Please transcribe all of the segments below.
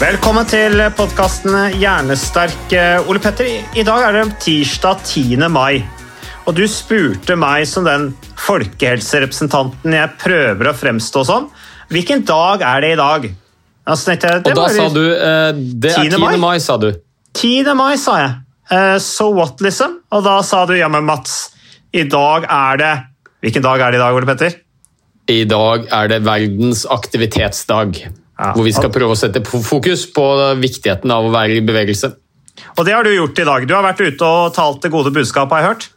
Velkommen til podkasten Hjernesterk. Ole Petter, i dag er det tirsdag 10. mai. Og du spurte meg som den folkehelserepresentanten jeg prøver å fremstå som. Hvilken dag er det i dag? Altså, jeg, det Og da sa du eh, Det er 10. 10. mai. mai, sa du. 10. mai, sa jeg. Eh, so what, liksom? Og da sa du ja, men Mats, i dag er det Hvilken dag er det i dag, Ole Petter? I dag er det verdens aktivitetsdag. Ja. Hvor vi skal prøve å sette fokus på viktigheten av å være i bevegelse. Og det har du gjort i dag. Du har vært ute og talt det gode budskapet, har jeg hørt.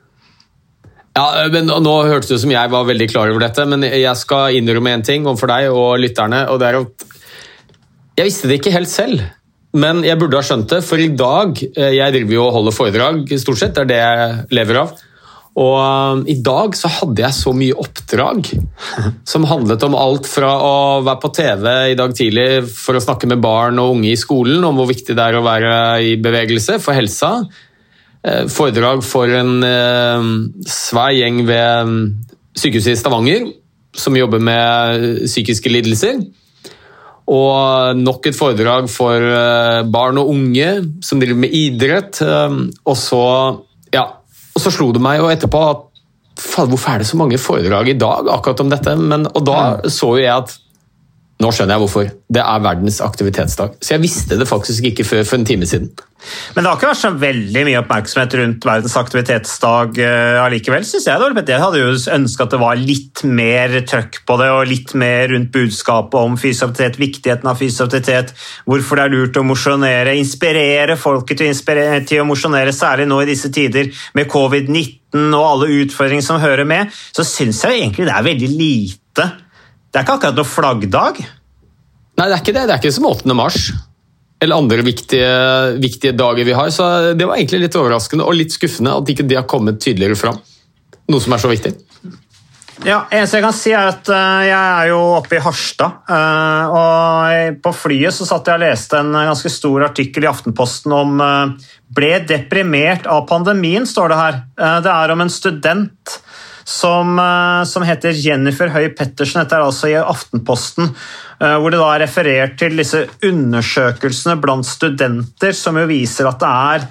Ja, men Nå hørtes det ut som jeg var veldig klar over dette, men jeg skal innrømme en ting overfor deg og lytterne. og det er at Jeg visste det ikke helt selv, men jeg burde ha skjønt det. For i dag eh, Jeg driver jo og holder foredrag, stort sett. Det er det jeg lever av. Og eh, i dag så hadde jeg så mye oppdrag som handlet om alt fra å være på TV i dag tidlig for å snakke med barn og unge i skolen om hvor viktig det er å være i bevegelse for helsa. Eh, Foredrag for en eh, svær gjeng ved mm, sykehuset i Stavanger som jobber med psykiske lidelser. Og nok et foredrag for eh, barn og unge som driver med idrett. eh, Og så, så slo det meg jo etterpå at faen, hvorfor er det så mange foredrag i dag akkurat om dette? Men, og da så jo jeg at nå skjønner jeg hvorfor. Det er verdens aktivitetsdag. Så jeg visste det faktisk ikke før for en time siden. Men det har ikke vært så veldig mye oppmerksomhet rundt verdens aktivitetsdag allikevel, allikevel, syns jeg. Det Jeg hadde jo ønska at det var litt mer trøkk på det, og litt mer rundt budskapet om fysisk aktivitet, viktigheten av fysisk aktivitet, hvorfor det er lurt å mosjonere, inspirere folket til, inspirere, til å mosjonere, særlig nå i disse tider med covid-19 og alle utfordringer som hører med, så syns jeg egentlig det er veldig lite. Det er ikke akkurat noe flaggdag. Nei, det er ikke det. Det er ikke som 8. mars. Eller andre viktige, viktige dager vi har. Så det var egentlig litt overraskende og litt skuffende at ikke det har kommet tydeligere fram. Noe som er så viktig. Ja, eneste jeg kan si er at eh, jeg er jo oppe i Harstad. eh, og På flyet så satt jeg og leste en ganske stor artikkel i Aftenposten om eh, 'Ble deprimert av pandemien', står det her. Det er om en student som, eh, som heter Jennifer Høy Pettersen. Dette er altså i Aftenposten. eh, Hvor det da er referert til disse undersøkelsene blant studenter som jo viser at det er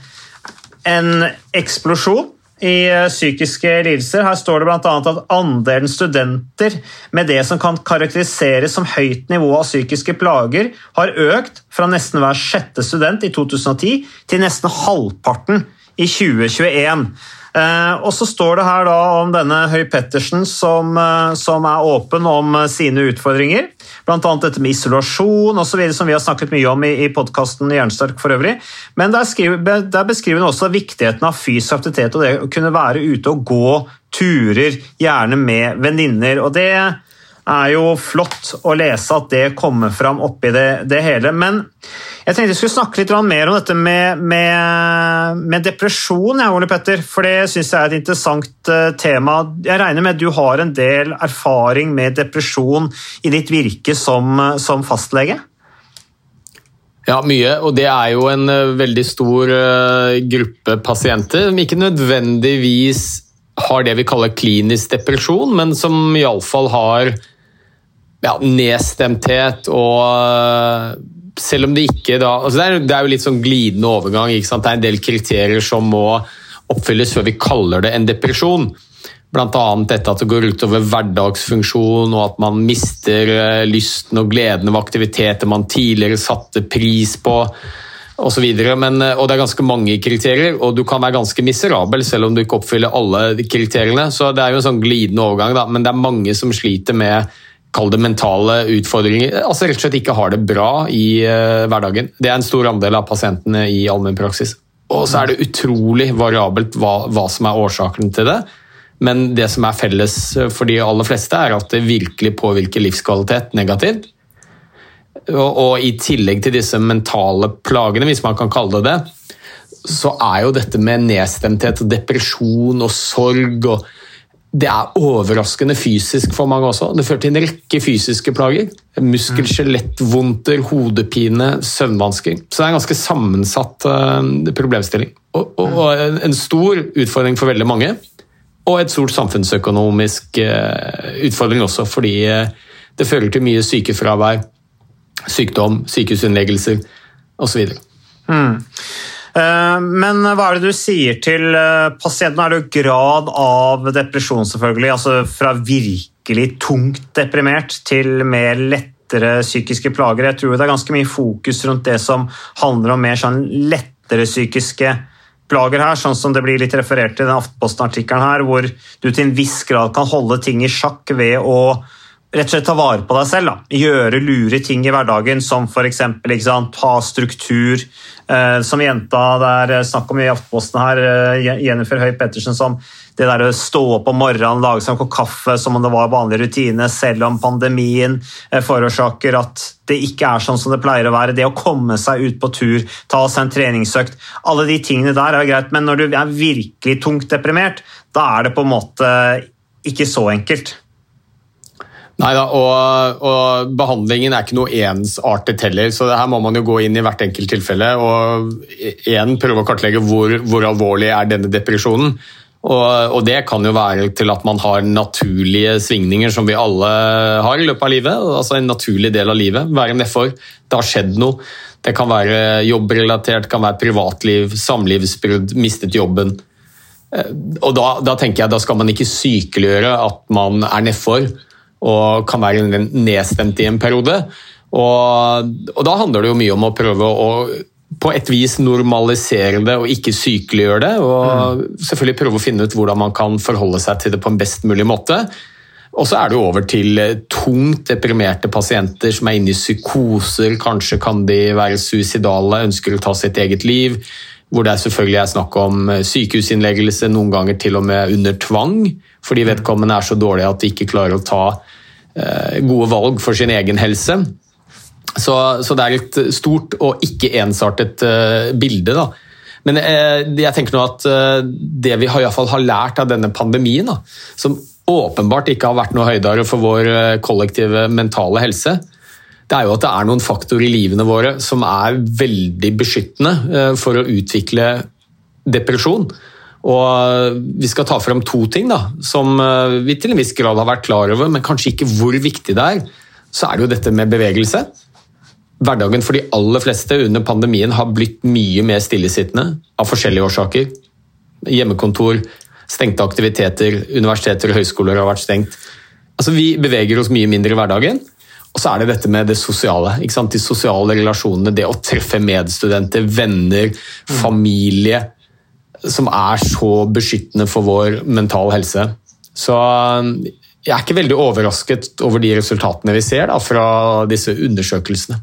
en eksplosjon i eh, psykiske lidelser. Her står det bl.a. at andelen studenter med det som kan karakteriseres som høyt nivå av psykiske plager, har økt fra nesten hver sjette student i 2010 til nesten halvparten i 2021. Eh, og så står det her da om denne Høy Pettersen som, eh, som er åpen om eh, sine utfordringer. Bl.a. dette med isolasjon osv., som vi har snakket mye om i, i podkasten Jernsterk for øvrig. Men der, skriver, der beskriver hun også viktigheten av fysisk aktivitet og det å kunne være ute og gå turer, gjerne med venninner. Og det er jo flott å lese at det kommer fram oppi det, det hele. Men jeg tenkte jeg skulle snakke litt mer om dette med, med, med depresjon, ja, Ole Petter, for det syns jeg er et interessant eh, tema. Jeg regner med at du har en del erfaring med depresjon i ditt virke som, som fastlege? Ja, mye. Og det er jo en eh, veldig stor eh, gruppe pasienter som ikke nødvendigvis har det vi kaller klinisk depresjon, men som iallfall har ja, nedstemthet og eh, selv om det ikke da altså det, er, det er jo litt sånn glidende overgang. ikke sant? Det er en del kriterier som må oppfylles før vi kaller det en depresjon. Bl.a. dette at det går utover hverdagsfunksjon, og at man mister eh, lysten og gleden ved aktiviteter man tidligere satte pris på osv. Og det er ganske mange kriterier, og du kan være ganske miserabel selv om du ikke oppfyller alle kriteriene. Så det er jo en sånn glidende overgang, da. men det er mange som sliter med kall det mentale utfordringer. Altså rett og slett ikke har det bra i uh, hverdagen. Det er en stor andel av pasientene i allmennpraksis. Og så er det utrolig variabelt hva, hva, som er årsaken til det. Men det som er felles for de aller fleste, er at det virkelig påvirker livskvalitet negativt. Og, og i tillegg til disse mentale plagene, hvis man kan kalle det det, så er jo dette med nedstemthet og depresjon og sorg og det er overraskende fysisk for mange også. Det fører til en rekke fysiske plager. Muskel-, skjelettvondter, hodepine, søvnvansker. Så det er en ganske sammensatt uh, problemstilling. Og, og, og, en stor utfordring for veldig mange. Og et stort samfunnsøkonomisk uh, utfordring også, fordi uh, det fører til mye sykefravær, sykdom, sykehusinnleggelser osv. Mm. Eh, men hva er det du sier til eh, pasienten? Er det grad av depresjon, selvfølgelig? Altså fra virkelig tungt deprimert til mer lettere psykiske plager? Jeg tror det er ganske mye fokus rundt det som handler om mer sånn lettere psykiske plager her, sånn som det blir litt referert til i den Aftenposten-artikkelen her, hvor du til en viss grad kan holde ting i sjakk ved å rett og slett ta vare på deg selv. Da. Gjøre lure ting i hverdagen, som f.eks. ha struktur. Eh, som jenta det er eh, snakk om i Aftenposten her, eh, Jennifer Høy Pettersen, som det der å stå opp om morgenen, lage seg en kopp kaffe som om det var vanlig rutine, selv om pandemien eh, forårsaker at det ikke er sånn som det pleier å være. Det å komme seg ut på tur, ta seg en treningsøkt. Alle de tingene der er greit, men når du er virkelig tungt deprimert, da er det på en måte ikke så enkelt. Nei da, og, og, behandlingen er ikke noe ensartet heller, så her må man jo gå inn i hvert enkelt tilfelle og igjen prøve å kartlegge hvor, hvor alvorlig er denne depresjonen. Og, og, det kan jo være til at man har naturlige svingninger som vi alle har i løpet av livet. altså En naturlig del av livet. Være nedfor. Det har skjedd noe. Det kan være jobbrelatert, kan være privatliv, samlivsbrudd, mistet jobben. Eh, og da, da tenker jeg da skal man ikke sykeliggjøre at man er nedfor og kan være nedstemt i en periode. Og, og, da handler det jo mye om å prøve å på et vis normalisere det og ikke sykeliggjøre det. Og mm. selvfølgelig prøve å finne ut hvordan man kan forholde seg til det på en best mulig måte. Og så er det over til tungt deprimerte pasienter som er inne i psykoser. Kanskje kan de være suicidale, ønsker å ta sitt eget liv. Hvor det er selvfølgelig er snakk om sykehusinnleggelse, noen ganger til og med under tvang. Fordi vedkommende er så dårlige at de ikke klarer å ta Eh, gode valg for sin egen helse. Så, så, det er et stort og ikke ensartet uh, bilde. Da. Men jeg tenker nå at det vi har, har lært av denne pandemien, da, som åpenbart ikke har vært noe høydere for vår kollektive mentale helse, det er jo at det er noen faktorer i livene våre som er veldig beskyttende for å utvikle depresjon. Og Vi skal ta frem to ting da, som eh, vi til en viss grad har vært klar over, men kanskje ikke hvor viktig det er. Så er det jo dette med bevegelse. Hverdagen for de aller fleste under pandemien har blitt mye mer stillesittende av forskjellige årsaker. Hjemmekontor, stengte aktiviteter, universiteter og høyskoler har vært stengt. Altså, Vi beveger oss mye mindre i hverdagen. Og så er det dette med det sosiale. De sosiale relasjonene, det å treffe medstudenter, venner, familie som er så beskyttende for vår mentale helse. Så um, jeg er ikke veldig overrasket over de resultatene vi ser da, fra disse undersøkelsene.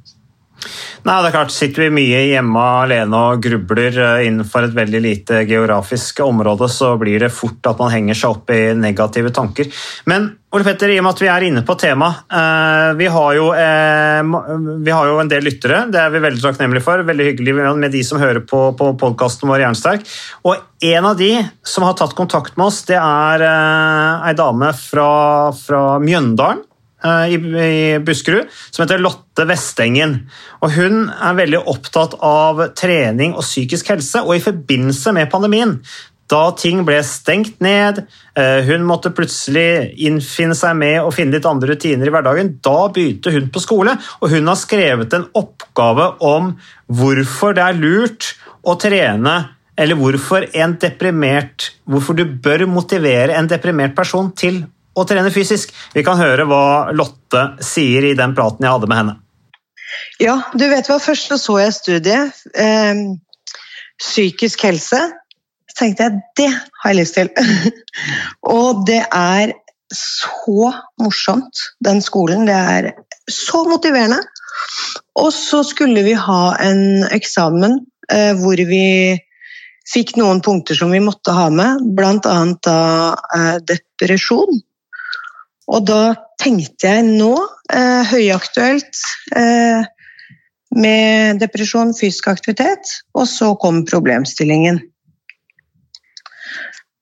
Nei, det er klart, Sitter vi mye hjemme alene og grubler eh, innenfor et veldig lite geografisk område, så blir det fort at man henger seg opp i negative tanker. Men Ole Petter, i og med at vi er inne på temaet eh, vi, eh, vi har jo en del lyttere, det er vi veldig takknemlige for. Veldig hyggelig med de som hører på, på podkasten vår Jernsterk. Og en av de som har tatt kontakt med oss, det er ei dame fra, fra Mjøndalen. Eh, i Buskerud som heter Lotte Vestengen. Og hun er veldig opptatt av trening og psykisk helse. Og i forbindelse med pandemien, da ting ble stengt ned, eh, hun måtte plutselig innfinne seg med å finne litt andre rutiner i hverdagen, da begynte hun på skole. Og hun har skrevet en oppgave om hvorfor det er lurt å trene eller hvorfor, en hvorfor du bør motivere en deprimert person til å trene fysisk. Vi kan høre hva Lotte sier i den praten jeg hadde med henne. Ja, du vet hva, først så, jeg studiet. Eh, psykisk helse. Så tenkte jeg det har jeg lyst til. og det er så morsomt, den skolen. Det er så motiverende. Og så skulle vi ha en eksamen eh, hvor vi fikk noen punkter som vi måtte ha med, bl.a. da eh, depresjon. Og da tenkte jeg nå, eh, høyaktuelt eh, med depresjon, fysisk aktivitet, og så kom problemstillingen.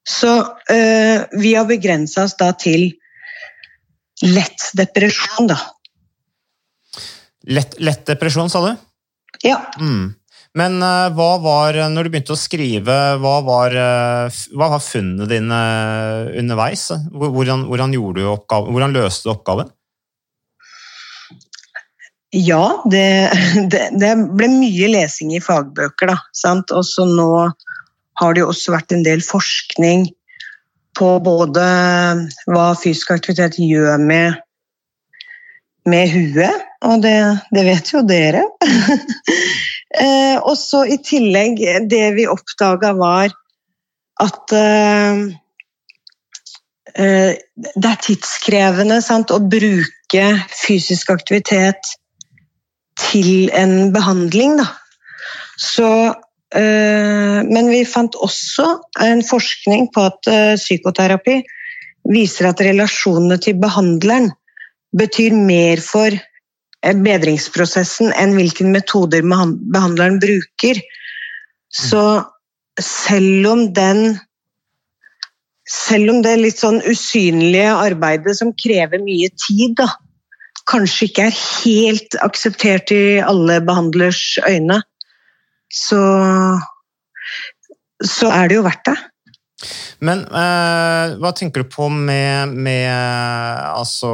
Så eh, vi har begrensa oss da til lett depresjon, da. Lett, lett depresjon, sa du? Ja. Mm. Men uh, hva var, når du begynte å skrive, hva var, uh, hva var funnene dine underveis? Hvordan, hvordan, du oppgaven, hvordan løste du oppgaven? Ja, det, det, det, ble mye lesing i fagbøker, da. Sant? Nå har det jo også vært en del forskning på både hva fysisk aktivitet gjør med, med huet, og det, det vet jo dere. eh, og så i tillegg, det vi oppdaga var at eh, eh, det er tidskrevende sant, å bruke fysisk aktivitet til en behandling, da. Så Eh, men vi fant også en forskning på at eh, psykoterapi viser at relasjonene til behandleren betyr mer for bedringsprosessen enn hvilke metoder behandleren bruker. Så selv om den selv om det litt sånn usynlige arbeidet som krever mye tid, da, kanskje ikke er helt akseptert i alle behandlers øyne, så, så er det jo verdt det. Men eh, hva tenker du på med, med altså,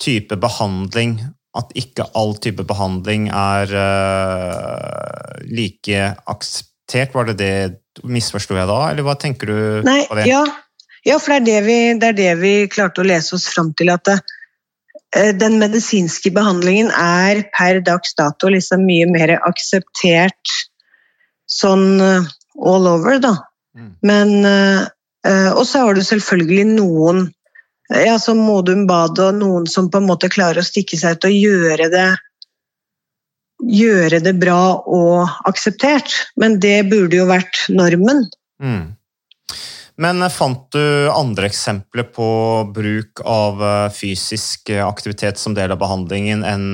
type behandling? At ikke all type behandling er uh, like akseptert? Var det det misforsto jeg da, eller hva tenker du Nei, på det? Ja, ja for det er det, vi, det er det, vi, klarte å lese oss fram til. at eh, den medisinske behandlingen er per dags dato liksom mye mer akseptert sånn uh, all over, da. Mm. Men uh, Og så har du selvfølgelig noen ja, som Modum Bad og noen som på en måte klarer å stikke seg ut og gjøre det gjøre det bra og akseptert. Men det burde jo vært normen. Mm. Men fant du andre eksempler på bruk av fysisk aktivitet som del av behandlingen enn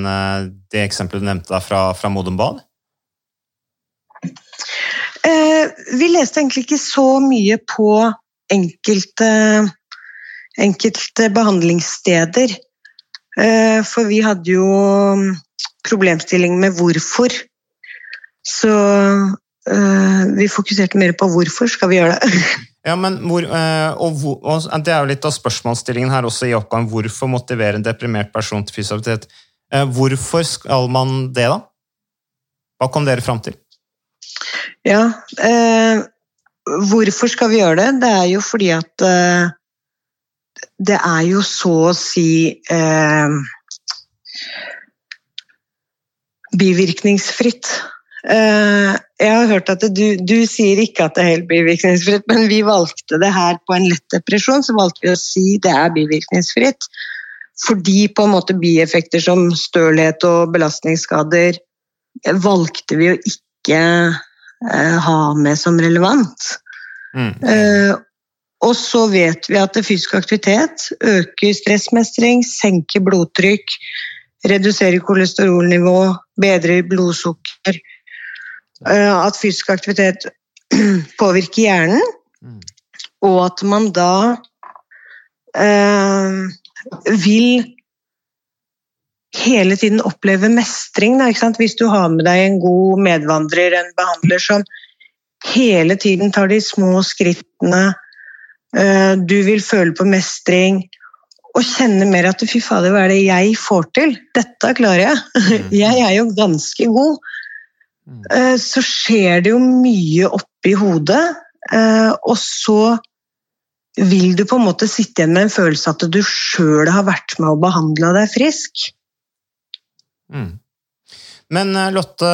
det eksempelet du nevnte fra, fra Modum Bad? Eh, vi leste egentlig ikke så mye på enkelte, enkelte behandlingssteder. Eh, for vi hadde jo problemstilling med hvorfor. Så eh, vi fokuserte mer på hvorfor skal vi gjøre det. Ja, men hvor, og, og, Det er jo litt av spørsmålsstillingen her også i oppgaven. Hvorfor motivere en deprimert person til fysisk aktivitet? Hvorfor skal man det, da? Hva kom dere fram til? Ja. Eh, hvorfor skal vi gjøre det? Det er jo fordi at eh, det er jo så å si eh, bivirkningsfritt. Eh, jeg har hørt at du, du, sier ikke at det er helt bivirkningsfritt, men vi valgte det her på en lett depresjon, så valgte vi å si det er bivirkningsfritt. Fordi på en måte bieffekter som stølhet og belastningsskader valgte vi å ikke Eh, ha med som relevant. Mm. Eh, og så vet vi at fysisk aktivitet øker stressmestring, senker blodtrykk, reduserer kolesterolnivå, bedrer blodsukker. Eh, at fysisk aktivitet påvirker hjernen, mm. og at man da øh, vil hele tiden oppleve mestring. Da, Hvis du har med deg en god medvandrer, en behandler som hele tiden tar de små skrittene, du vil føle på mestring og kjenne mer at fy fader, hva er det jeg får til? Dette klarer jeg. Jeg er jo ganske god. eh, så skjer det jo mye oppi hodet, eh, og så vil du på en måte sitte igjen med en følelse at du sjøl har vært med og behandla deg frisk. Mm. Men eh, Lotte,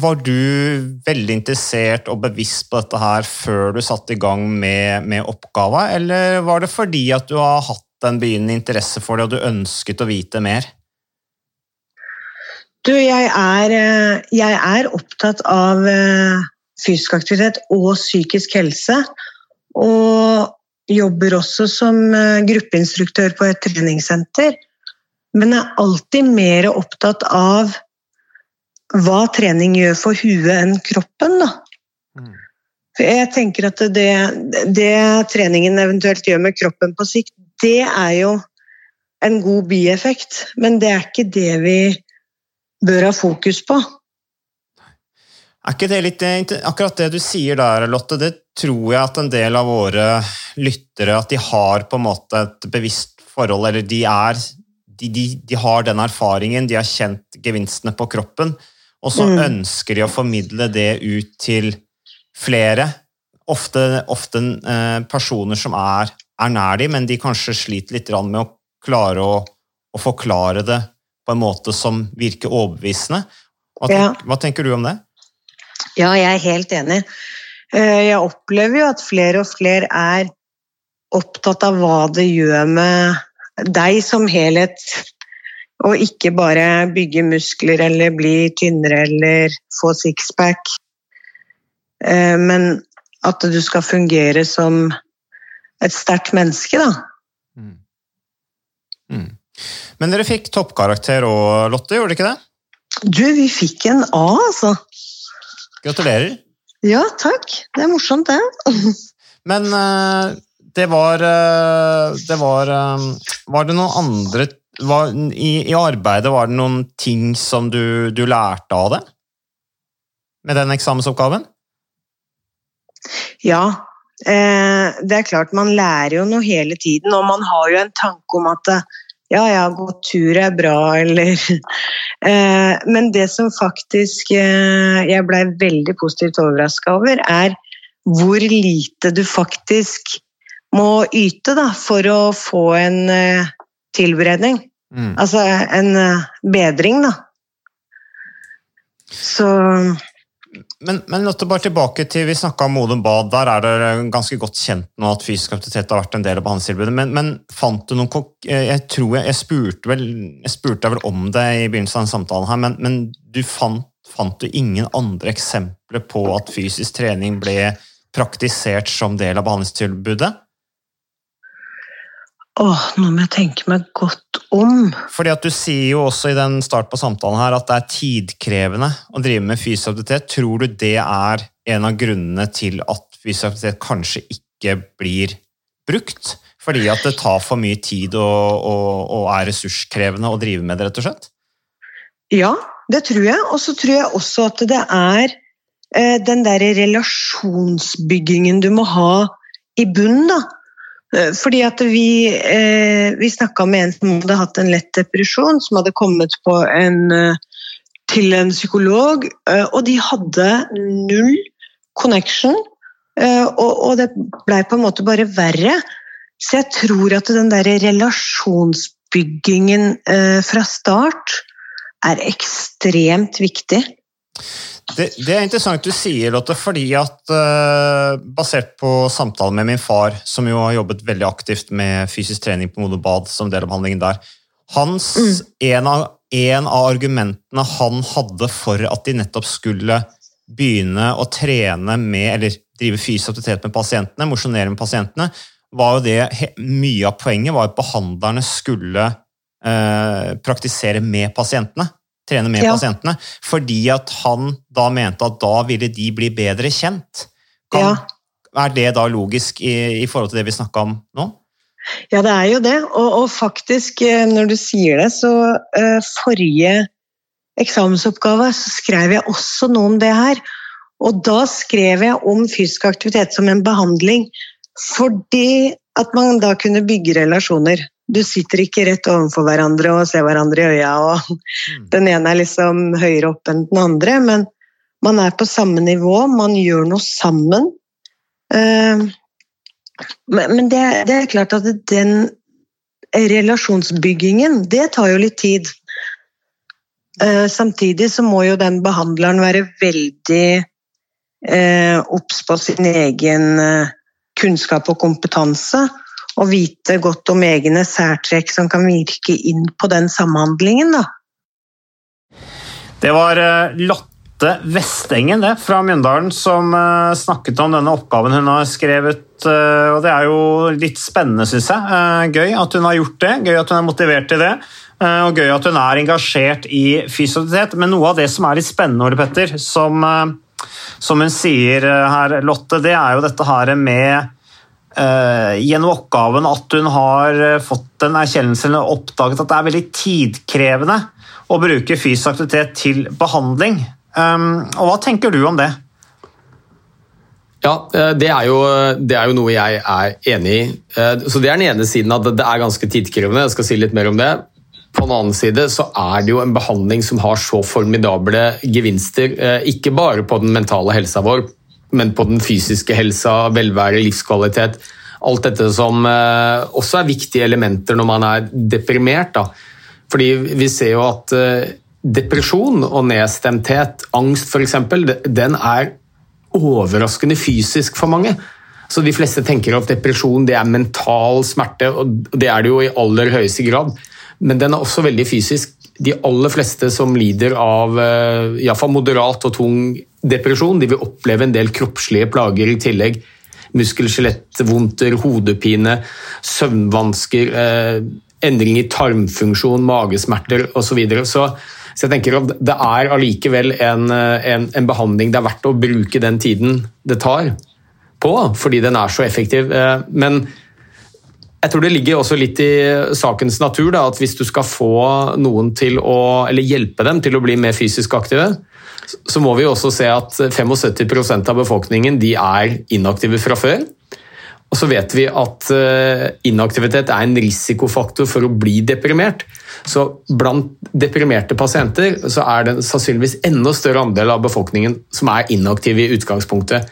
var du veldig interessert og bevisst på dette her før du satte i gang med, med oppgava, eller var det fordi at du har hatt en begynnende interesse for det og du ønsket å vite mer? Du, jeg er, eh, jeg er opptatt av eh, fysisk aktivitet og psykisk helse. Og jobber også som eh, gruppeinstruktør på et treningssenter. Men er alltid mer opptatt av hva trening gjør for huet enn kroppen. Da. For jeg tenker at det, det treningen eventuelt gjør med kroppen på sikt, det er jo en god bieffekt. Men det er ikke det vi bør ha fokus på. Er ikke det litt, Akkurat det du sier der, Lotte, det tror jeg at en del av våre lyttere at de har på en måte et bevisst forhold, eller de, er, de, de, de har den erfaringen, de har kjent gevinstene på kroppen, og så mm. ønsker de å formidle det ut til flere. Ofte, ofte eh, personer som er, er nær dem, men de kanskje sliter litt med å klare å, å forklare det på en måte som virker overbevisende. Hva, ja. hva tenker du om det? Ja, jeg er helt enig. Eh, jeg opplever jo at flere og flere er opptatt av hva det gjør med deg som helhet. Og ikke bare bygge muskler eller bli tynnere eller få sixpack. Eh, men at du skal fungere som et sterkt menneske, da. Mm. Mm. Men dere fikk toppkarakter og Lotte, gjorde dere ikke det? Du, vi fikk en A, altså. Gratulerer. Ja, takk. Det er morsomt, det. Men uh, det var uh, Det var Var det noen andre var, i, i, arbeidet var det noen ting som du, du lærte av det? Med den eksamensoppgaven? Ja. det er klart, man lærer jo noe hele tiden, og man har jo en tanke om at ja, ja, gå tur er bra, eller eh, Men det som faktisk eh, jeg blei veldig positivt overraska over, er hvor lite du faktisk må yte da, for å få en eh, tilberedning. Mm. Altså en bedring, da. Så men, men bare tilbake til, Vi snakka om Modum Bad. Der er det ganske godt kjent nå at fysisk aktivitet har vært en del av behandlingstilbudet. Men, men, fant du noen Jeg tror jeg, jeg, spurte vel, jeg spurte vel om det i begynnelsen av den samtalen, her, men, men du fant, fant, du ingen andre eksempler på at fysisk trening ble praktisert som del av behandlingstilbudet? Åh, nå må jeg tenke meg godt om. Fordi at Du sier jo også i den start på samtalen her at det er tidkrevende å drive med fysisk aktivitet. Tror du det er en av grunnene til at fysisk aktivitet kanskje ikke blir brukt? Fordi at det tar for mye tid og, og, og er ressurskrevende å drive med det, rett og slett? Ja, det tror jeg. Og så tror jeg også at det er eh, den der relasjonsbyggingen du må ha i bunnen. da fordi at vi, eh, vi snakka med en som hadde hatt en lett depresjon, som hadde kommet en, eh, til en psykolog, eh, og de hadde null connection. Og, og det blei på en måte bare verre. Så jeg tror at den der relasjonsbyggingen fra start er ekstremt viktig. Det, det, er interessant du sier, Lotte, fordi at uh, basert på samtalen med min far, som jo har jobbet veldig aktivt med fysisk trening på Modo Bad som del av behandlingen der hans, mm. en, av, en, av, argumentene han hadde for at de nettopp skulle begynne å trene med, eller drive fysisk aktivitet med pasientene, mosjonere med pasientene, var jo det Mye av poenget var at behandlerne skulle uh, praktisere med pasientene trene med ja. pasientene, fordi at han da mente at da ville de bli bedre kjent. Kan, ja. Er det da logisk i, i forhold til det vi snakka om nå? Ja, det er jo det. Og, og, faktisk, eh, når du sier det, så uh, Forrige eksamensoppgave så skrev jeg også noe om det her. Og da skrev jeg om fysisk aktivitet som en behandling fordi at man da kunne bygge relasjoner. Du sitter ikke rett overfor hverandre og ser hverandre i øya, og den ene er liksom høyere opp enn den andre, men man er på samme nivå, man gjør noe sammen. Eh, Men det, det er klart at den relasjonsbyggingen, det tar jo litt tid. Eh, Samtidig så må jo den behandleren være veldig eh, obs på sin egen kunnskap og kompetanse, og vite godt om egne særtrekk som kan virke inn på den samhandlingen. Da. Det var eh, Lotte Vestengen det, fra Mjøndalen som eh, snakket om denne oppgaven hun har skrevet. eh, og Det er jo litt spennende, syns jeg. Gøy at hun har gjort det, gøy at hun er motivert til det. Og gøy at hun er engasjert i fysioterapeut. Men noe av det som er litt spennende, Ole Petter, som, som hun sier her, Lotte, det er jo dette her med gjennom oppgaven at hun har eh, fått en erkjennelse eller oppdaget at det er veldig tidkrevende å bruke fysisk aktivitet til behandling. Um, og Hva tenker du om det? Ja, eh, det er, jo, det er jo noe jeg er enig i. Eh, Så Det er den ene siden at det er ganske tidkrevende. Jeg skal si litt mer om det. På den annen side så er det jo en behandling som har så formidable gevinster. eh, Ikke bare på den mentale helsa vår, men på den fysiske helsa, velvære, livskvalitet. Alt dette som eh, også er viktige elementer når man er deprimert. Da. Fordi vi ser jo at eh, depresjon og nedstemthet, angst f.eks., den er overraskende fysisk for mange. Så De fleste tenker at depresjon det er mental smerte, og det er det jo i aller høyeste grad. Men den er også veldig fysisk. De aller fleste som lider av iallfall i hvert fall moderat og tung depresjon, de vil oppleve en del kroppslige plager i tillegg. Muskel-skjelettvondter, hodepine, søvnvansker, eh, endring i tarmfunksjon, magesmerter osv. Så, videre. så så jeg tenker at det er allikevel en, eh, en, en behandling det er verdt å bruke den tiden det tar på, fordi den er så effektiv. Eh, Men jeg tror det ligger også litt i sakens natur da, at hvis du skal få noen til å, eller hjelpe dem til å bli mer fysisk aktive, så må vi også se at 75% av befolkningen de er inaktive fra før. Og så vet vi at eh, inaktivitet er en risikofaktor for å bli deprimert. Så blant deprimerte pasienter så er det sannsynligvis enda større andel av befolkningen som er inaktive i utgangspunktet.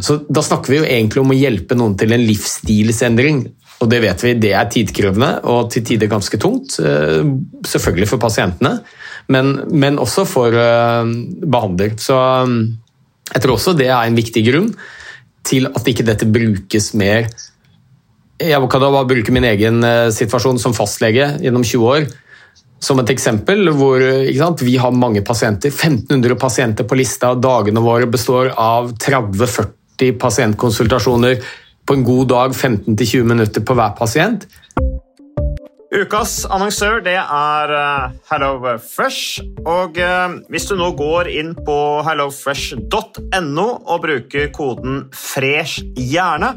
Så da snakker vi jo egentlig om å hjelpe noen til en livsstilsendring. Og det vet vi, det er tidkrevende og til tider ganske tungt. eh, Selvfølgelig for pasientene, men, men også for eh, behandler. Så eh, jeg tror også det er en viktig grunn til at ikke dette brukes mer. Jeg kan da bare bruke min egen situasjon som fastlege gjennom 20 år som et eksempel hvor sant, vi har mange pasienter. 1500 pasienter på lista. Dagene våre består av 30-40 pasientkonsultasjoner. På en god dag 15-20 minutter på hver pasient. Ukas annonsør det er eh, HelloFresh. Og eh, hvis du nå går inn på hellofresh.no og bruker koden 'fresh hjerne',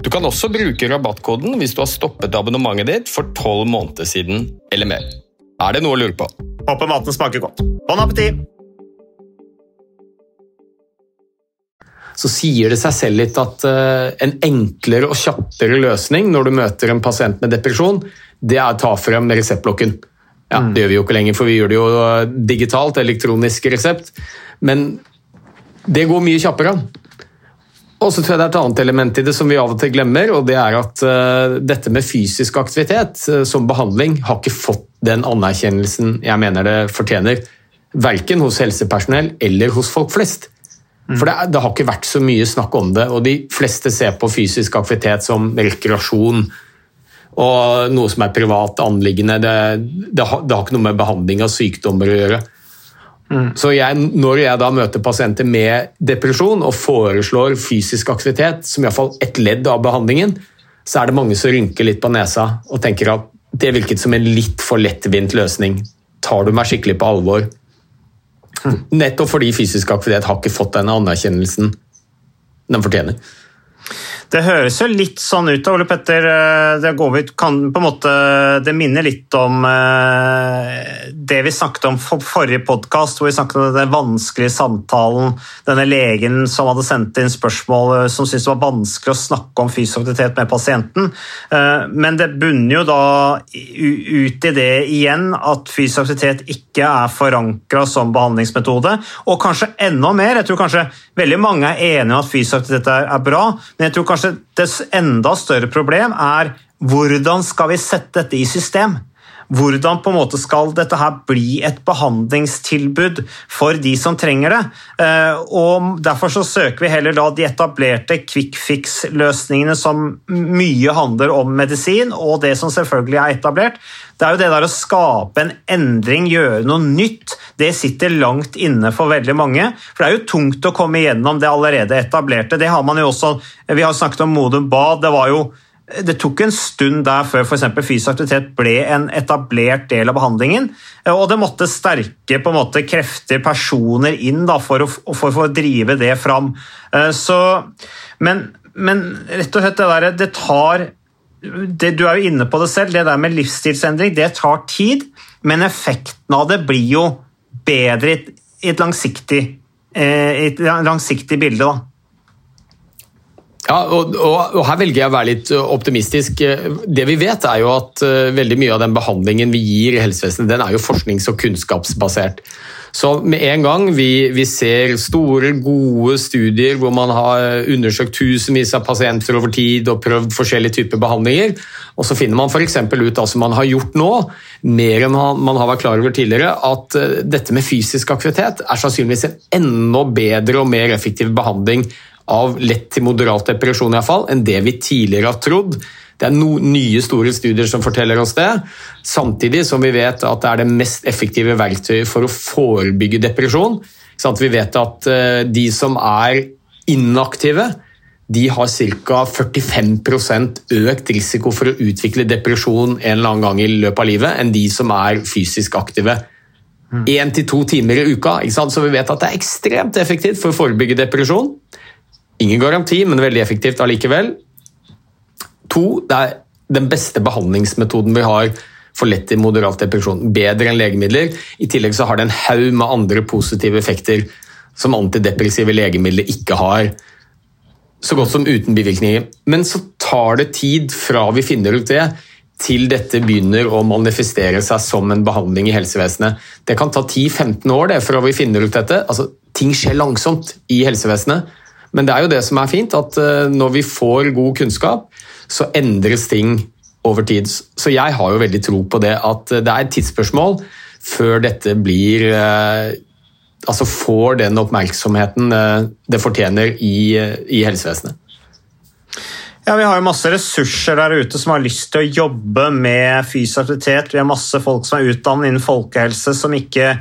Du kan også bruke rabattkoden hvis du har stoppet abonnementet ditt for tolv måneder siden eller mer. Er det noe å lure på? Håper maten smaker godt. Bon appétit! så sier det seg selv litt at eh, en enklere og kjappere løsning når du møter en pasient med depresjon, det er å ta frem reseptblokken. Ja, Det gjør vi jo ikke lenger, for vi gjør det jo eh, digitalt, elektronisk resept. Men det går mye kjappere. Og så tror jeg det er et annet element i det som vi av og til glemmer, og det er at uh, dette med fysisk aktivitet uh, som behandling har ikke fått den anerkjennelsen jeg mener det fortjener. Verken hos helsepersonell eller hos folk flest. For det, det har ikke vært så mye snakk om det, og de fleste ser på fysisk aktivitet som rekreasjon og noe som er privat anliggende. Det, det, har, det har ikke noe med behandling av sykdommer å gjøre. Så jeg, når jeg da møter pasienter med depresjon og foreslår fysisk aktivitet som iallfall et ledd av behandlingen, så er det mange som rynker litt på nesa og tenker at det virket som en litt for lettvint løsning. Tar du meg skikkelig på alvor? Nettopp fordi fysisk aktivitet har ikke fått den anerkjennelsen den fortjener. Det høres jo litt sånn ut, Ole Petter. eh, Det, vi- kan, måte, det minner litt om eh, det vi snakket om for forrige podkast, hvor vi snakket om den vanskelige samtalen. Denne legen som hadde sendt inn spørsmål eh, som syntes det var vanskelig å snakke om fysisk aktivitet med pasienten. Men det bunner jo da ut i det igjen at fysisk aktivitet ikke er forankra som behandlingsmetode. Og kanskje enda mer. Jeg tror kanskje veldig mange er enige om at fysisk aktivitet er bra, men jeg tror kanskje det enda større problem er hvordan skal vi sette dette i system? Hvordan på en måte skal dette her bli et behandlingstilbud for de som trenger det? Eh, Og Derfor så søker vi heller da de etablerte quick fix-løsningene som mye handler om medisin, og det som selvfølgelig er etablert. Det er jo det der å skape en endring, gjøre noe nytt, det sitter langt inne for veldig mange. For det er jo tungt å komme igjennom det allerede etablerte. Det har man jo også, Vi har snakket om Modum Bad. det var jo det tok en stund der før eksempel fysisk aktivitet ble en etablert del av behandlingen. Og det måtte sterke på en måte, krefter, personer inn da, for, å, for, å drive det fram. Eh, Så, men, men rett og slett det der, det tar det, Du er jo inne på det selv, det der med livsstilsendring, det tar tid. Men effekten av det blir jo bedre i et, langsiktig, eh, i et langsiktig bilde. da. Ja, og, og, og her velger jeg å være litt optimistisk. Det vi vet er jo at veldig mye av den behandlingen vi gir i helsevesenet, den er jo forsknings- og kunnskapsbasert. Så med en gang vi, vi ser store, gode studier hvor man har undersøkt tusenvis av pasienter over tid og prøvd forskjellige typer behandlinger, og så finner man f.eks. ut, altså man har gjort nå, mer enn man har vært klar over tidligere, at dette med fysisk aktivitet er sannsynligvis en enda bedre og mer effektiv behandling av lett til moderat depresjon i fall, enn det vi tidligere har trodd. Det er no, nye store studier som forteller oss det, samtidig som vi vet at det er det mest effektive verktøyet for å forebygge depresjon. Vi vet at eh, de som er inaktive, de har ca. 45% økt risiko for å utvikle depresjon en eller annen gang i løpet av livet enn de som er fysisk aktive. Én til to timer i uka, så vi vet at det er ekstremt effektivt for å forebygge depresjon. Ingen garanti, men veldig effektivt allikevel. To, det er den beste behandlingsmetoden vi har for lett til moderat depresjon. Bedre enn legemidler. I tillegg så har det en haug med andre positive effekter som antidepressive legemidler ikke har. Så godt som uten bivirkninger. Men så tar det tid fra vi finner ut det, til dette begynner å manifestere seg som en behandling i helsevesenet. Det kan ta 10-15 år det, fra vi finner ut dette. Altså, ting skjer langsomt i helsevesenet. Men det er jo det som er fint, at eh, når vi får god kunnskap, så endres ting over tid. Så jeg har jo veldig tro på det at det er et tidsspørsmål før dette blir eh, Altså får den oppmerksomheten eh, det fortjener i, i helsevesenet. Ja, Vi har jo masse ressurser der ute som har lyst til å jobbe med fysisk aktivitet. Vi har masse folk som er utdannet innen folkehelse som ikke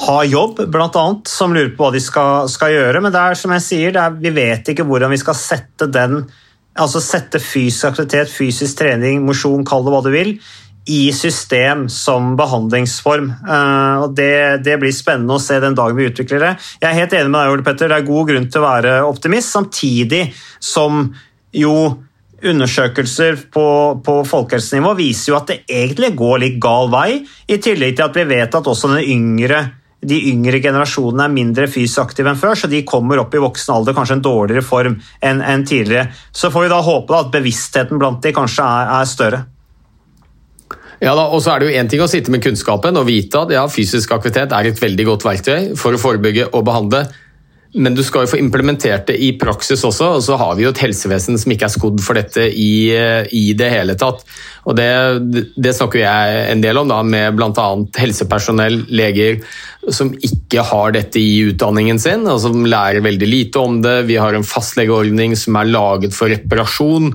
har jobb, annet, som lurer på hva de skal, skal gjøre. Men det er som jeg sier, er, vi vet ikke hvordan vi skal sette den altså sette fysisk aktivitet, fysisk trening, mosjon, kall det hva du vil, i system som behandlingsform. Uh, og det, det, blir spennende å se den dagen vi utvikler det. Jeg er helt enig med deg, Ole Petter. Det er god grunn til å være optimist, samtidig som jo undersøkelser på, på folkehelsenivå viser jo at det egentlig går litt gal vei, i tillegg til at vi vet at også den yngre de yngre generasjonene er mindre fysisk aktive enn før, så de kommer opp i voksen alder kanskje en dårligere form enn, enn tidligere. Så får vi da håpe da, at bevisstheten blant de kanskje er, er større. Ja da, og så er det jo én ting å sitte med kunnskapen og vite at ja, fysisk aktivitet er et veldig godt verktøy for å forebygge og behandle. Men du skal jo få implementert det i praksis også, og så har vi jo et helsevesen som ikke er skodd for dette i, i det hele tatt. Og det, det, snakker jeg en del om da, med bl.a. helsepersonell, leger, som ikke har dette i utdanningen sin, og som lærer veldig lite om det. Vi har en fastlegeordning som er laget for reparasjon.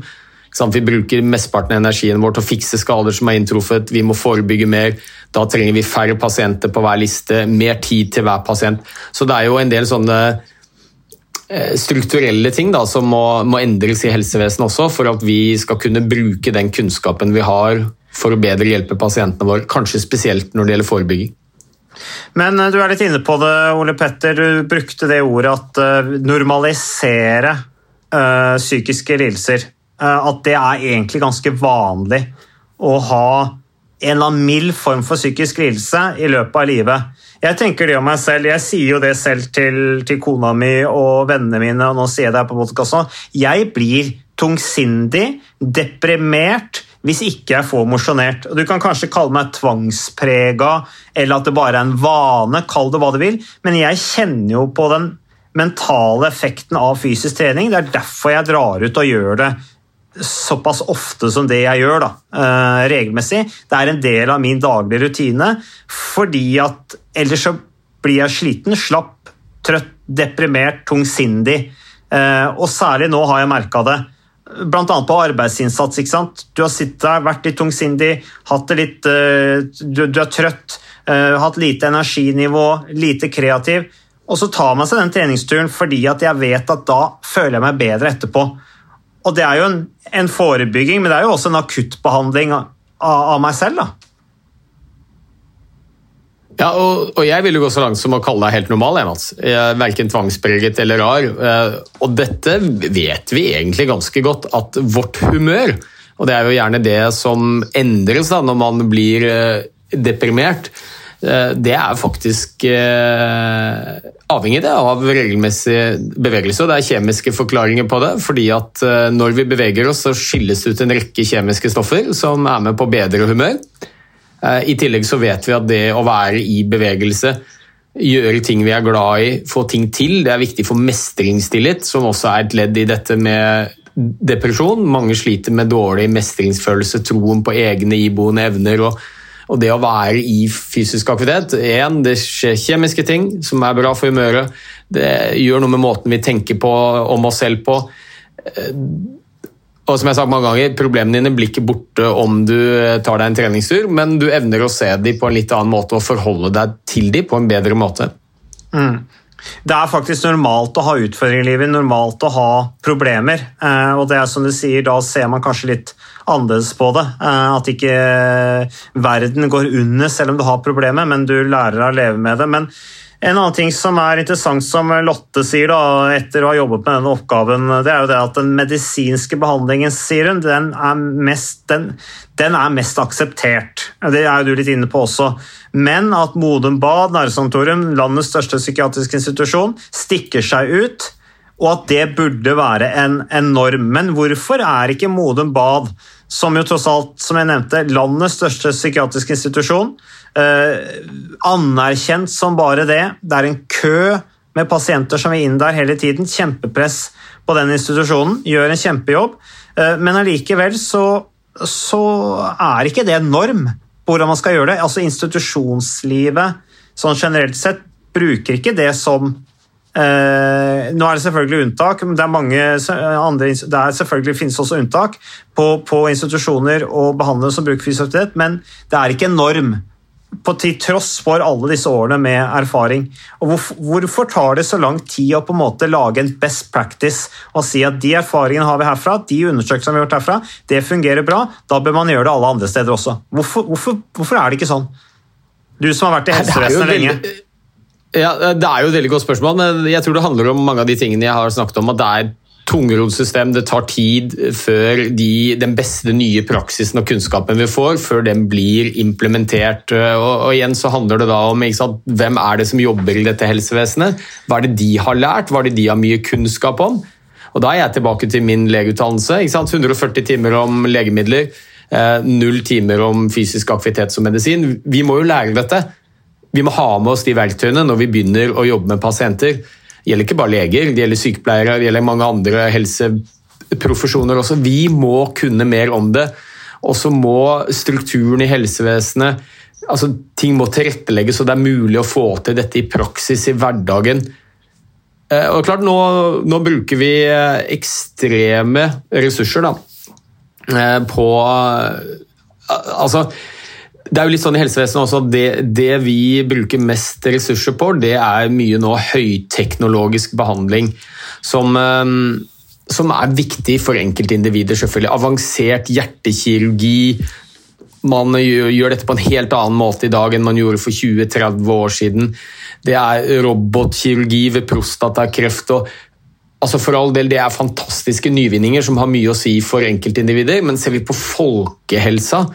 Vi bruker mesteparten av energien vår til å fikse skader som er inntruffet. Vi må forebygge mer. Da trenger vi færre pasienter på hver liste, mer tid til hver pasient. Så det er jo en del sånne eh, strukturelle ting da, som må, må endres i helsevesenet også, for at vi skal kunne bruke den kunnskapen vi har for å bedre hjelpe pasientene våre, kanskje spesielt når det gjelder forebygging. Men eh, du er litt inne på det, Ole Petter. Du brukte det ordet at uh, normalisere psykiske lidelser. Eh, at det er egentlig ganske vanlig å ha en eller annen mild form for psykisk lidelse i løpet av livet. Jeg tenker det om meg selv, jeg sier jo det selv til, til kona mi og vennene mine, og nå sier jeg det her på podkasten. Jeg blir tungsindig, deprimert, hvis ikke jeg får mosjonert. Du kan kanskje kalle meg tvangsprega, eller at det bare er en vane, kall det hva du vil, men jeg kjenner jo på den mentale effekten av fysisk trening. Det er derfor jeg drar ut og gjør det såpass ofte som det jeg gjør, da, uh, regelmessig. Det er en del av min daglige rutine, fordi at ellers så blir jeg sliten, slapp, trøtt, deprimert, tungsindig. Uh, og særlig nå har jeg merka det. Bl.a. på arbeidsinnsats. ikke sant? Du har sittet der, vært litt tungsindig, hatt det litt, uh, du, du, er trøtt, hatt lite energinivå, lite kreativ. Og så tar man seg den treningsturen fordi at jeg vet at da føler jeg meg bedre etterpå. Og det er jo en, en, forebygging, men det er jo også en akuttbehandling av, av meg selv. da. Ja, og, og, jeg vil jo gå så langt som å kalle deg helt normal, jeg, Mats. Verken tvangspreget eller rar. Eh, og dette vet vi egentlig ganske godt, at vårt humør, og det er jo gjerne det som endres da når man blir eh, deprimert, det er faktisk eh, avhengig av regelmessig bevegelse. og Det er kjemiske forklaringer på det. fordi at eh, Når vi beveger oss, så skilles det ut en rekke kjemiske stoffer som er med på å bedre humør. I tillegg så vet vi at det å være i bevegelse, gjøre ting vi er glad i, få ting til, det er viktig for mestringstillit, som også er et ledd i dette med depresjon. Mange sliter med dårlig mestringsfølelse, troen på egne iboende evner. og og det å være i fysisk aktivitet en, Det skjer kjemiske ting som er bra for humøret. Det gjør noe med måten vi tenker på om oss selv på. Eh, og som jeg har sagt mange ganger, Problemene dine blir ikke borte om du tar deg en treningstur, men du evner å se dem på en litt annen måte og forholde deg til dem på en bedre måte. Mm. Det er faktisk normalt å ha utfordringer i livet, normalt å ha problemer. Eh, og det er som du sier, da ser man kanskje litt annerledes på det. Eh, at ikke verden går under selv om du har problemer, men du lærer å leve med det. Men en annen ting som er interessant, som Lotte sier da, etter å ha jobbet med denne oppgaven, det er jo det at den medisinske behandlingen sier hun, den er mest, den, den er mest akseptert. Det er jo du litt inne på også. Men at Modum Bad Nærsanatorium, landets største psykiatriske institusjon, stikker seg ut, og at det burde være en, en norm. Men hvorfor er ikke Modum Bad, som jo tross alt, som jeg nevnte, landets største psykiatriske institusjon, eh, anerkjent som bare det? Det er en kø med pasienter som vil inn der hele tiden. Kjempepress på den institusjonen. Gjør en kjempejobb. Eh, men allikevel så, så er ikke det norm hvordan man skal gjøre det. Altså Institusjonslivet sånn generelt sett bruker ikke det som eh, Nå er det selvfølgelig unntak, men det er mange andre, det er selvfølgelig finnes også unntak på, på institusjoner og behandlere som bruker fysioterapeut, men det er ikke en norm. På, til tross for alle disse årene med erfaring. Og hvorfor, hvorfor tar det så lang tid å på en måte lage en best practice og si at de erfaringene har vi herfra, de undersøkelsene vi har gjort herfra, det fungerer bra, da bør man gjøre det alle andre steder også. Hvorfor, hvorfor, hvorfor er det ikke sånn? Du som har vært i helsevesenet lenge. Ja, Det er jo et veldig godt spørsmål, men jeg tror det handler om mange av de tingene jeg har snakket om. at det er tungrodd system. Det tar tid før de, den beste nye praksisen og kunnskapen vi får, før den blir implementert. Og, og igjen så handler det da om sant, hvem er det som jobber i dette helsevesenet. Hva er det de har lært, hva er det de har mye kunnskap om? Og Da er jeg tilbake til min legeutdannelse. 140 timer om legemidler, null timer om fysisk aktivitet som medisin. Vi må jo lære dette. Vi må ha med oss de verktøyene når vi begynner å jobbe med pasienter. Det gjelder ikke bare leger, det gjelder sykepleiere, det gjelder mange andre helseprofesjoner også. Vi må kunne mer om det. Og så må strukturen i helsevesenet altså Ting må tilrettelegges, så det er mulig å få til dette i praksis i hverdagen. Og klart, Nå, nå bruker vi ekstreme ressurser da, på Altså det er jo litt sånn i helsevesenet også at det, det, vi bruker mest ressurser på, det er mye nå høyteknologisk behandling. Som, som er viktig for enkeltindivider, selvfølgelig. Avansert hjertekirurgi. Man gjør dette på en helt annen måte i dag enn man gjorde for 20-30 år siden. Det er robotkirurgi ved prostatakreft. og altså For all del, Det er fantastiske nyvinninger som har mye å si for enkeltindivider, men ser vi på folkehelsa,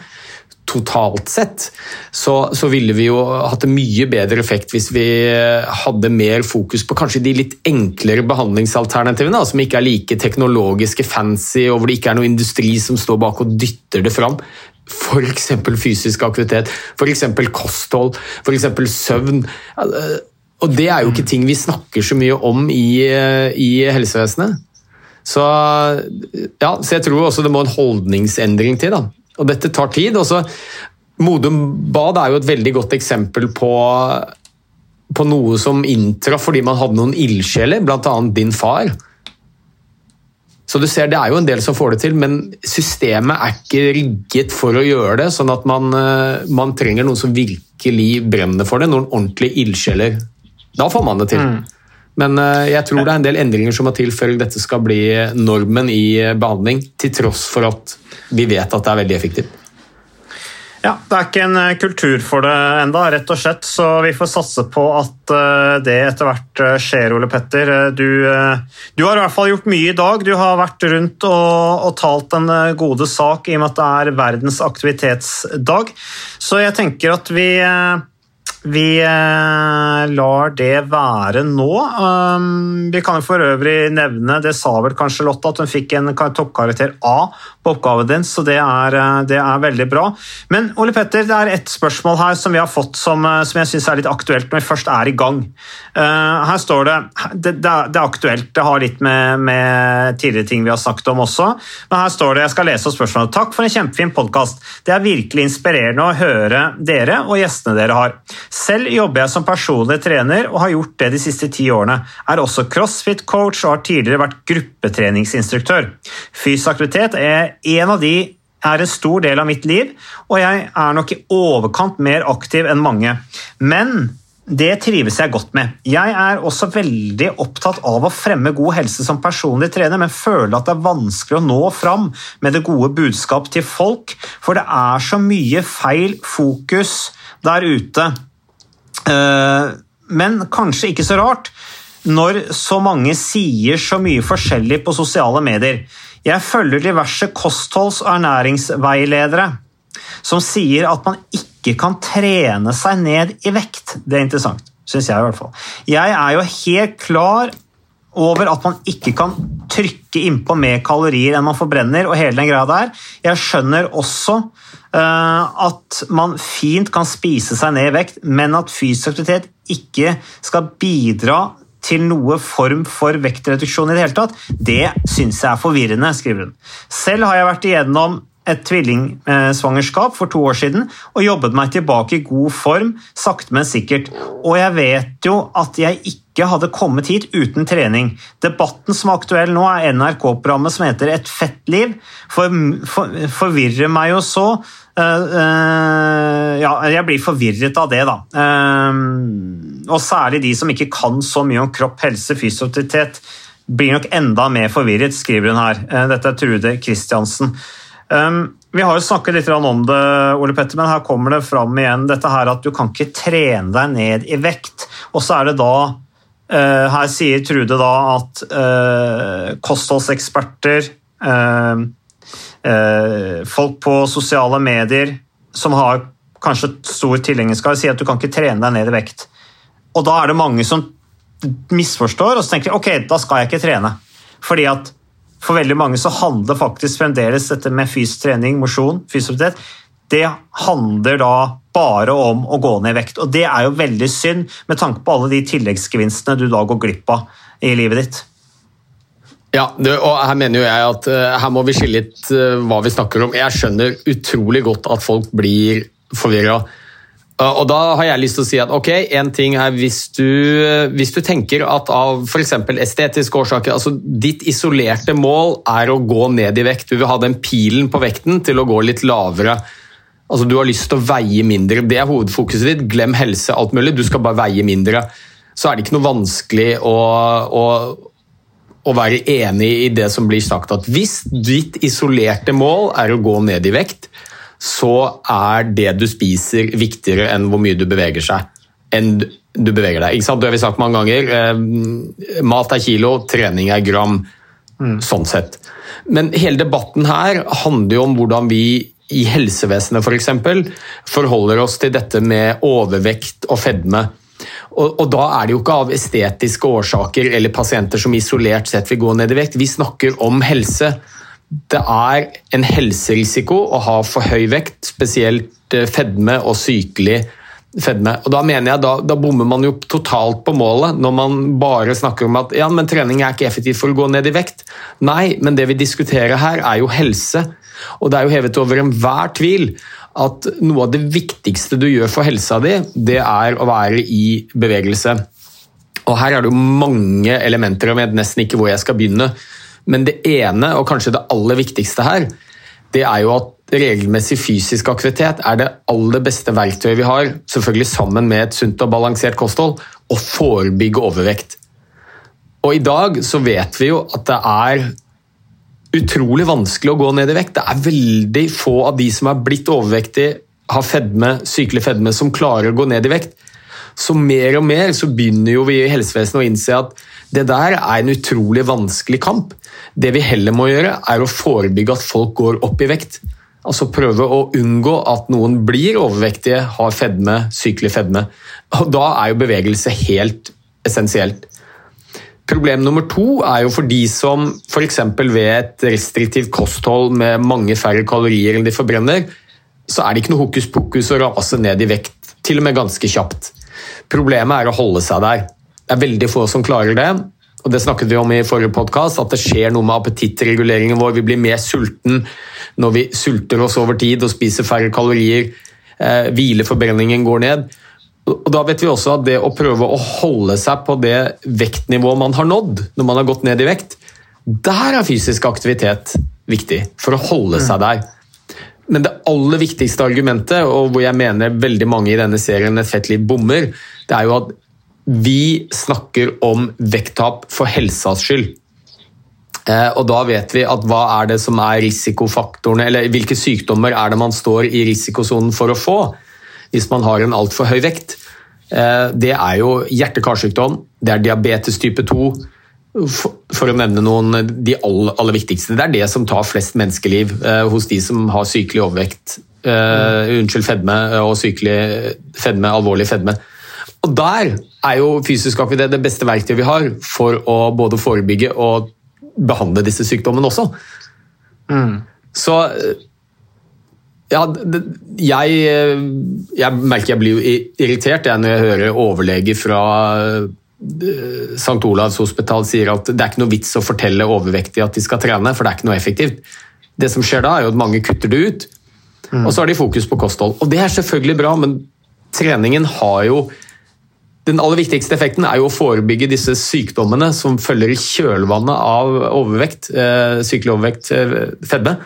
totalt sett, så, så, ville vi jo hatt en mye bedre effekt hvis vi hadde mer fokus på kanskje de litt enklere behandlingsalternativene, som ikke er like teknologiske fancy, og hvor det ikke er noe industri som står bak og dytter det fram. F.eks. fysisk aktivitet, f.eks. kosthold, f.eks. søvn. Og det er jo ikke ting vi snakker så mye om i, i helsevesenet. Så, ja, så jeg tror også det må en holdningsendring til. da. Og dette tar tid. Også, Modum Bad er jo et veldig godt eksempel på, på noe som inntraff fordi man hadde noen ildsjeler, bl.a. din far. Så du ser, Det er jo en del som får det til, men systemet er ikke rigget for å gjøre det. sånn at man, man trenger noen som virkelig brenner for det, noen ordentlige ildsjeler. Da får man det til. Mm. Men jeg tror det er en del endringer som må til før dette skal bli normen i behandling, til tross for at vi vet at det er veldig effektivt. Ja, Det er ikke en kultur for det enda, rett og slett, så vi får satse på at det etter hvert skjer, Ole Petter. Du, du har i hvert fall gjort mye i dag. Du har vært rundt og, og talt en gode sak i og med at det er verdens aktivitetsdag. Så jeg tenker at vi vi lar det være nå. Vi kan jo for øvrig nevne, det sa vel kanskje Lotta, at hun fikk en toppkarakter A på oppgaven din, så det er, det er, veldig bra. Men Ole Petter, det er ett spørsmål her som vi har fått som, som jeg syns er litt aktuelt når vi først er i gang. Her står det Det, det er aktuelt, det har litt med, med, tidligere ting vi har sagt om også, men her står det, jeg skal lese opp spørsmålet. Takk for en kjempefin podkast. Det er virkelig inspirerende å høre dere og gjestene dere har. Selv jobber jeg som personlig trener og har gjort det de siste ti årene. Er også crossfit-coach og har tidligere vært gruppetreningsinstruktør. Fysisk aktivitet er en av de er en stor del av mitt liv, og jeg er nok i overkant mer aktiv enn mange. Men det trives jeg godt med. Jeg er også veldig opptatt av å fremme god helse som personlig trener, men føler at det er vanskelig å nå fram med det gode budskap til folk, for det er så mye feil fokus der ute. Eh, men kanskje ikke så rart når så mange sier så mye forskjellig på sosiale medier. Jeg følger diverse kostholds- og ernæringsveiledere som sier at man ikke kan trene seg ned i vekt. Det er interessant, syns jeg i hvert fall. Jeg er jo helt klar over at man ikke kan trykke innpå mer kalorier enn man forbrenner, og hele den greia der. Jeg skjønner også at man fint kan spise seg ned i vekt, men at fysisk aktivitet ikke skal bidra til noe form for vektreduksjon i det hele tatt, det syns jeg er forvirrende, skriver hun. Selv har jeg vært igjennom et tvillingsvangerskap for to år siden og jobbet meg tilbake i god form, sakte, men sikkert. Og jeg vet jo at jeg ikke hadde kommet hit uten trening. Debatten som er aktuell nå, er NRK-programmet som heter Et fett liv. For, for, forvirrer meg jo så. Uh, uh, ja, jeg blir forvirret av det, da. Uh, og særlig de som ikke kan så mye om kropp, helse, fysioterapeut, blir nok enda mer forvirret, skriver hun her. Dette er Trude Kristiansen. Um, vi har jo snakket litt om det, Ole Petter, men her kommer det fram igjen dette her at du kan ikke trene deg ned i vekt. Og så er det da uh, Her sier Trude da at uh, kostholdseksperter, uh, folk på sosiale medier som har kanskje stor tilhengerskap, sier at du kan ikke trene deg ned i vekt. Og da er det mange som misforstår, og så tenker de ok, da skal jeg ikke trene. Fordi at for veldig mange så handler faktisk fremdeles dette med fysisk trening, mosjon, fysioterapi, det handler da bare om å gå ned i vekt. Og det er jo veldig synd, med tanke på alle de tilleggsgevinstene du da går glipp av i livet ditt. Ja, og her mener jo jeg at uh, her må vi skille litt uh, hva vi snakker om. Jeg skjønner utrolig godt at folk blir forvirra. Og da har jeg lyst til å si at ok, en ting er hvis du, hvis du tenker at av f.eks. estetiske årsaker altså Ditt isolerte mål er å gå ned i vekt. Du vil ha den pilen på vekten til å gå litt lavere. Altså Du har lyst til å veie mindre. Det er hovedfokuset ditt. Glem helse, alt mulig. Du skal bare veie mindre. Så er det ikke noe vanskelig å, å, å være enig i det som blir sagt. At hvis ditt isolerte mål er å gå ned i vekt, så er det du spiser viktigere enn hvor mye du beveger seg. enn du beveger deg. Ikke sant? Det har vi sagt mange ganger. Eh, mat er kilo, trening er gram. Mm. Sånn sett. Men hele debatten her handler jo om hvordan vi i helsevesenet f.eks. For forholder oss til dette med overvekt og fedme. Og, og, Da er det jo ikke av estetiske årsaker eller pasienter som isolert sett vil gå ned i vekt. Vi snakker om helse det er en helserisiko å ha for høy vekt, spesielt eh, fedme og sykelig fedme. Og Da mener jeg da, da bommer man jo totalt på målet, når man bare snakker om at ja, men trening er ikke effektivt for å gå ned i vekt. Nei, men det vi diskuterer her er jo helse. Og det er jo hevet over enhver tvil at noe av det viktigste du gjør for helsa di, det er å være i bevegelse. Og Her er det jo mange elementer, og jeg vet nesten ikke hvor jeg skal begynne. Men det ene, og kanskje det aller viktigste her, det er jo at regelmessig fysisk aktivitet er det aller beste verktøyet vi har, selvfølgelig sammen med et sunt og balansert kosthold, å forebygge overvekt. Og i dag så vet vi jo at det er utrolig vanskelig å gå ned i vekt. Det er veldig få av de som er blitt overvektige, har fedme, sykelig fedme, som klarer å gå ned i vekt. Så mer og mer så begynner jo vi i helsevesenet å innse at det der er en utrolig vanskelig kamp. Det vi heller må gjøre, er å forebygge at folk går opp i vekt. Altså prøve å unngå at noen blir overvektige, har fedme, sykelig fedme. Og Da er jo bevegelse helt essensielt. Problem nummer to er jo for de som f.eks. ved et restriktivt kosthold med mange færre kalorier enn de forbrenner, så er det ikke noe hokus pokus å rase ned i vekt, til og med ganske kjapt. Problemet er å holde seg der. Det er veldig få som klarer det. Og det snakket vi om i forrige podkast, at det skjer noe med appetittreguleringen vår. Vi blir mer sulten når vi sulter oss over tid og spiser færre kalorier. Eh, hvileforbrenningen går ned. Og da vet vi også at det å prøve å holde seg på det vektnivået man har nådd når man har gått ned i vekt, der er fysisk aktivitet viktig for å holde seg der. Men det aller viktigste argumentet, og hvor jeg mener veldig mange i denne serien Et fett liv bommer, det er jo at vi snakker om vekttap for helsas skyld. Eh, og da vet vi at hva er det som er risikofaktorene, eller hvilke sykdommer er det man står i risikosonen for å få hvis man har en altfor høy vekt. Eh, det er jo hjerte-karsykdom, det er diabetes type 2, for å nevne noen de aller, aller, viktigste. Det er det som tar flest menneskeliv eh, hos de som har sykelig overvekt. Unnskyld, fedme og sykelig fedme, alvorlig fedme. Og Der er jo fysisk aktivitet det beste verktøyet vi har for å både forebygge og behandle disse sykdommene også. Mm. Så ja, jeg, jeg, merker jeg blir irritert jeg, når jeg hører overlege fra Eh, St. Olavs hospital sier at det er ikke noe vits å fortelle overvektige at de skal trene, for det er ikke noe effektivt. Det som skjer da, er jo at mange kutter det ut, mm. og så har de fokus på kosthold. Og det er selvfølgelig bra, men treningen har jo Den aller viktigste effekten er jo å forebygge disse sykdommene som følger i kjølvannet av overvekt, eh, sykelig overvekt, eh, fedme.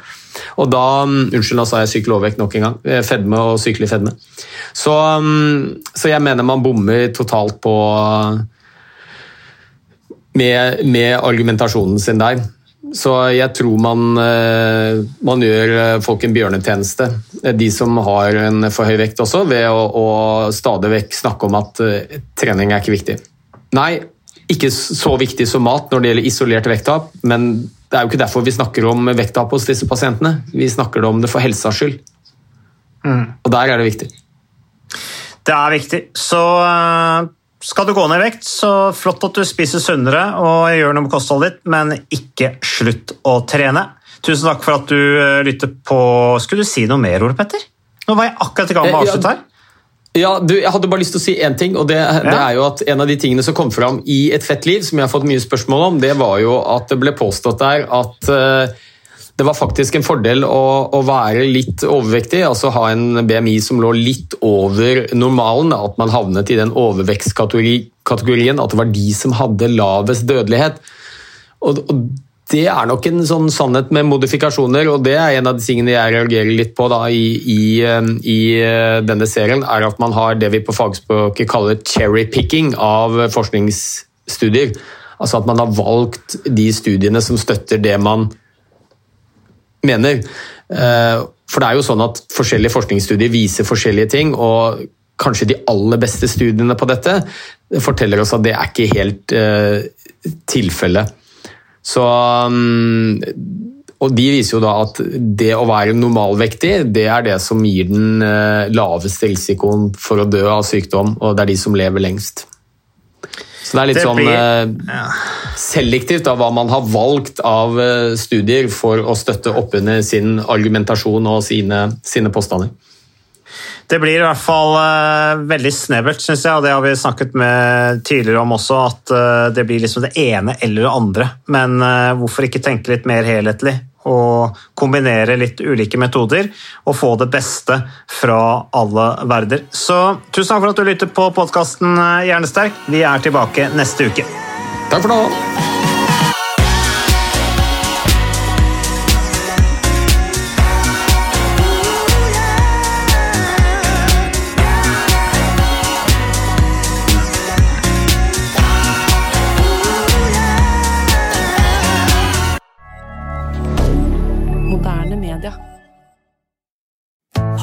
Og da mm, Unnskyld, nå sa jeg sykelig overvekt nok en gang. Fedme og sykelig fedme. Så, mm, så jeg mener man bommer totalt på med, med, argumentasjonen sin der. Så jeg tror man, eh, man, gjør eh, folk en bjørnetjeneste, eh, de som har en for høy vekt også, ved å, å stadig vekk snakke om at trening er ikke viktig. Nei, ikke så viktig som mat når det gjelder isolert vekttap, men det er jo ikke derfor vi snakker om vekttap hos disse pasientene. Vi snakker om det for helsas skyld. Mm. Og der er det viktig. Det er viktig. Så skal du gå ned i vekt, så flott at du spiser sunnere og gjør noe med kostholdet ditt, men ikke slutt å trene. Tusen takk for at du eh, lytter på Skulle du si noe mer, Ole Petter? Nå var jeg akkurat i gang med å eh, avslutte her. Ja, du, Jeg hadde bare lyst til å si én ting. og det, ja. det, er jo at En av de tingene som kom fram i Et fett liv, som jeg har fått mye spørsmål om, det var jo at det ble påstått der at uh, det var faktisk en fordel å, å, være litt overvektig, altså ha en BMI som lå litt over normalen. At man havnet i den overvektskategorien, at det var de som hadde lavest dødelighet. Og, og det er nok en sånn sannhet med modifikasjoner, og det er en av de tingene jeg reagerer litt på da, i, i, um, i, uh, denne serien, er at man har det vi på fagspråket kaller cherry-picking av forskningsstudier. Altså at man har valgt de studiene som støtter det man mener. Eh, for det er jo sånn at forskjellige forskningsstudier viser forskjellige ting, og kanskje de aller beste studiene på dette forteller oss at det er ikke helt uh, tilfellet. Så um, og De viser jo da at det å være normalvektig det er det som gir den uh, laveste risikoen for å dø av sykdom, og det er de som lever lengst. Så det er litt det sånn blir, uh, ja selektivt av hva man har valgt av eh, studier for å støtte opp under sin argumentasjon og sine, sine påstander. Det blir i hvert fall uh, veldig snevert, syns jeg, og det har vi snakket med tidligere om også, at uh, det blir liksom det ene eller det andre. Men uh, hvorfor ikke tenke litt mer helhetlig? Og kombinere litt ulike metoder og få det beste fra alle verder. Så tusen takk for at du lytter på podkasten Hjernesterk. Vi er tilbake neste uke. Takk for nå.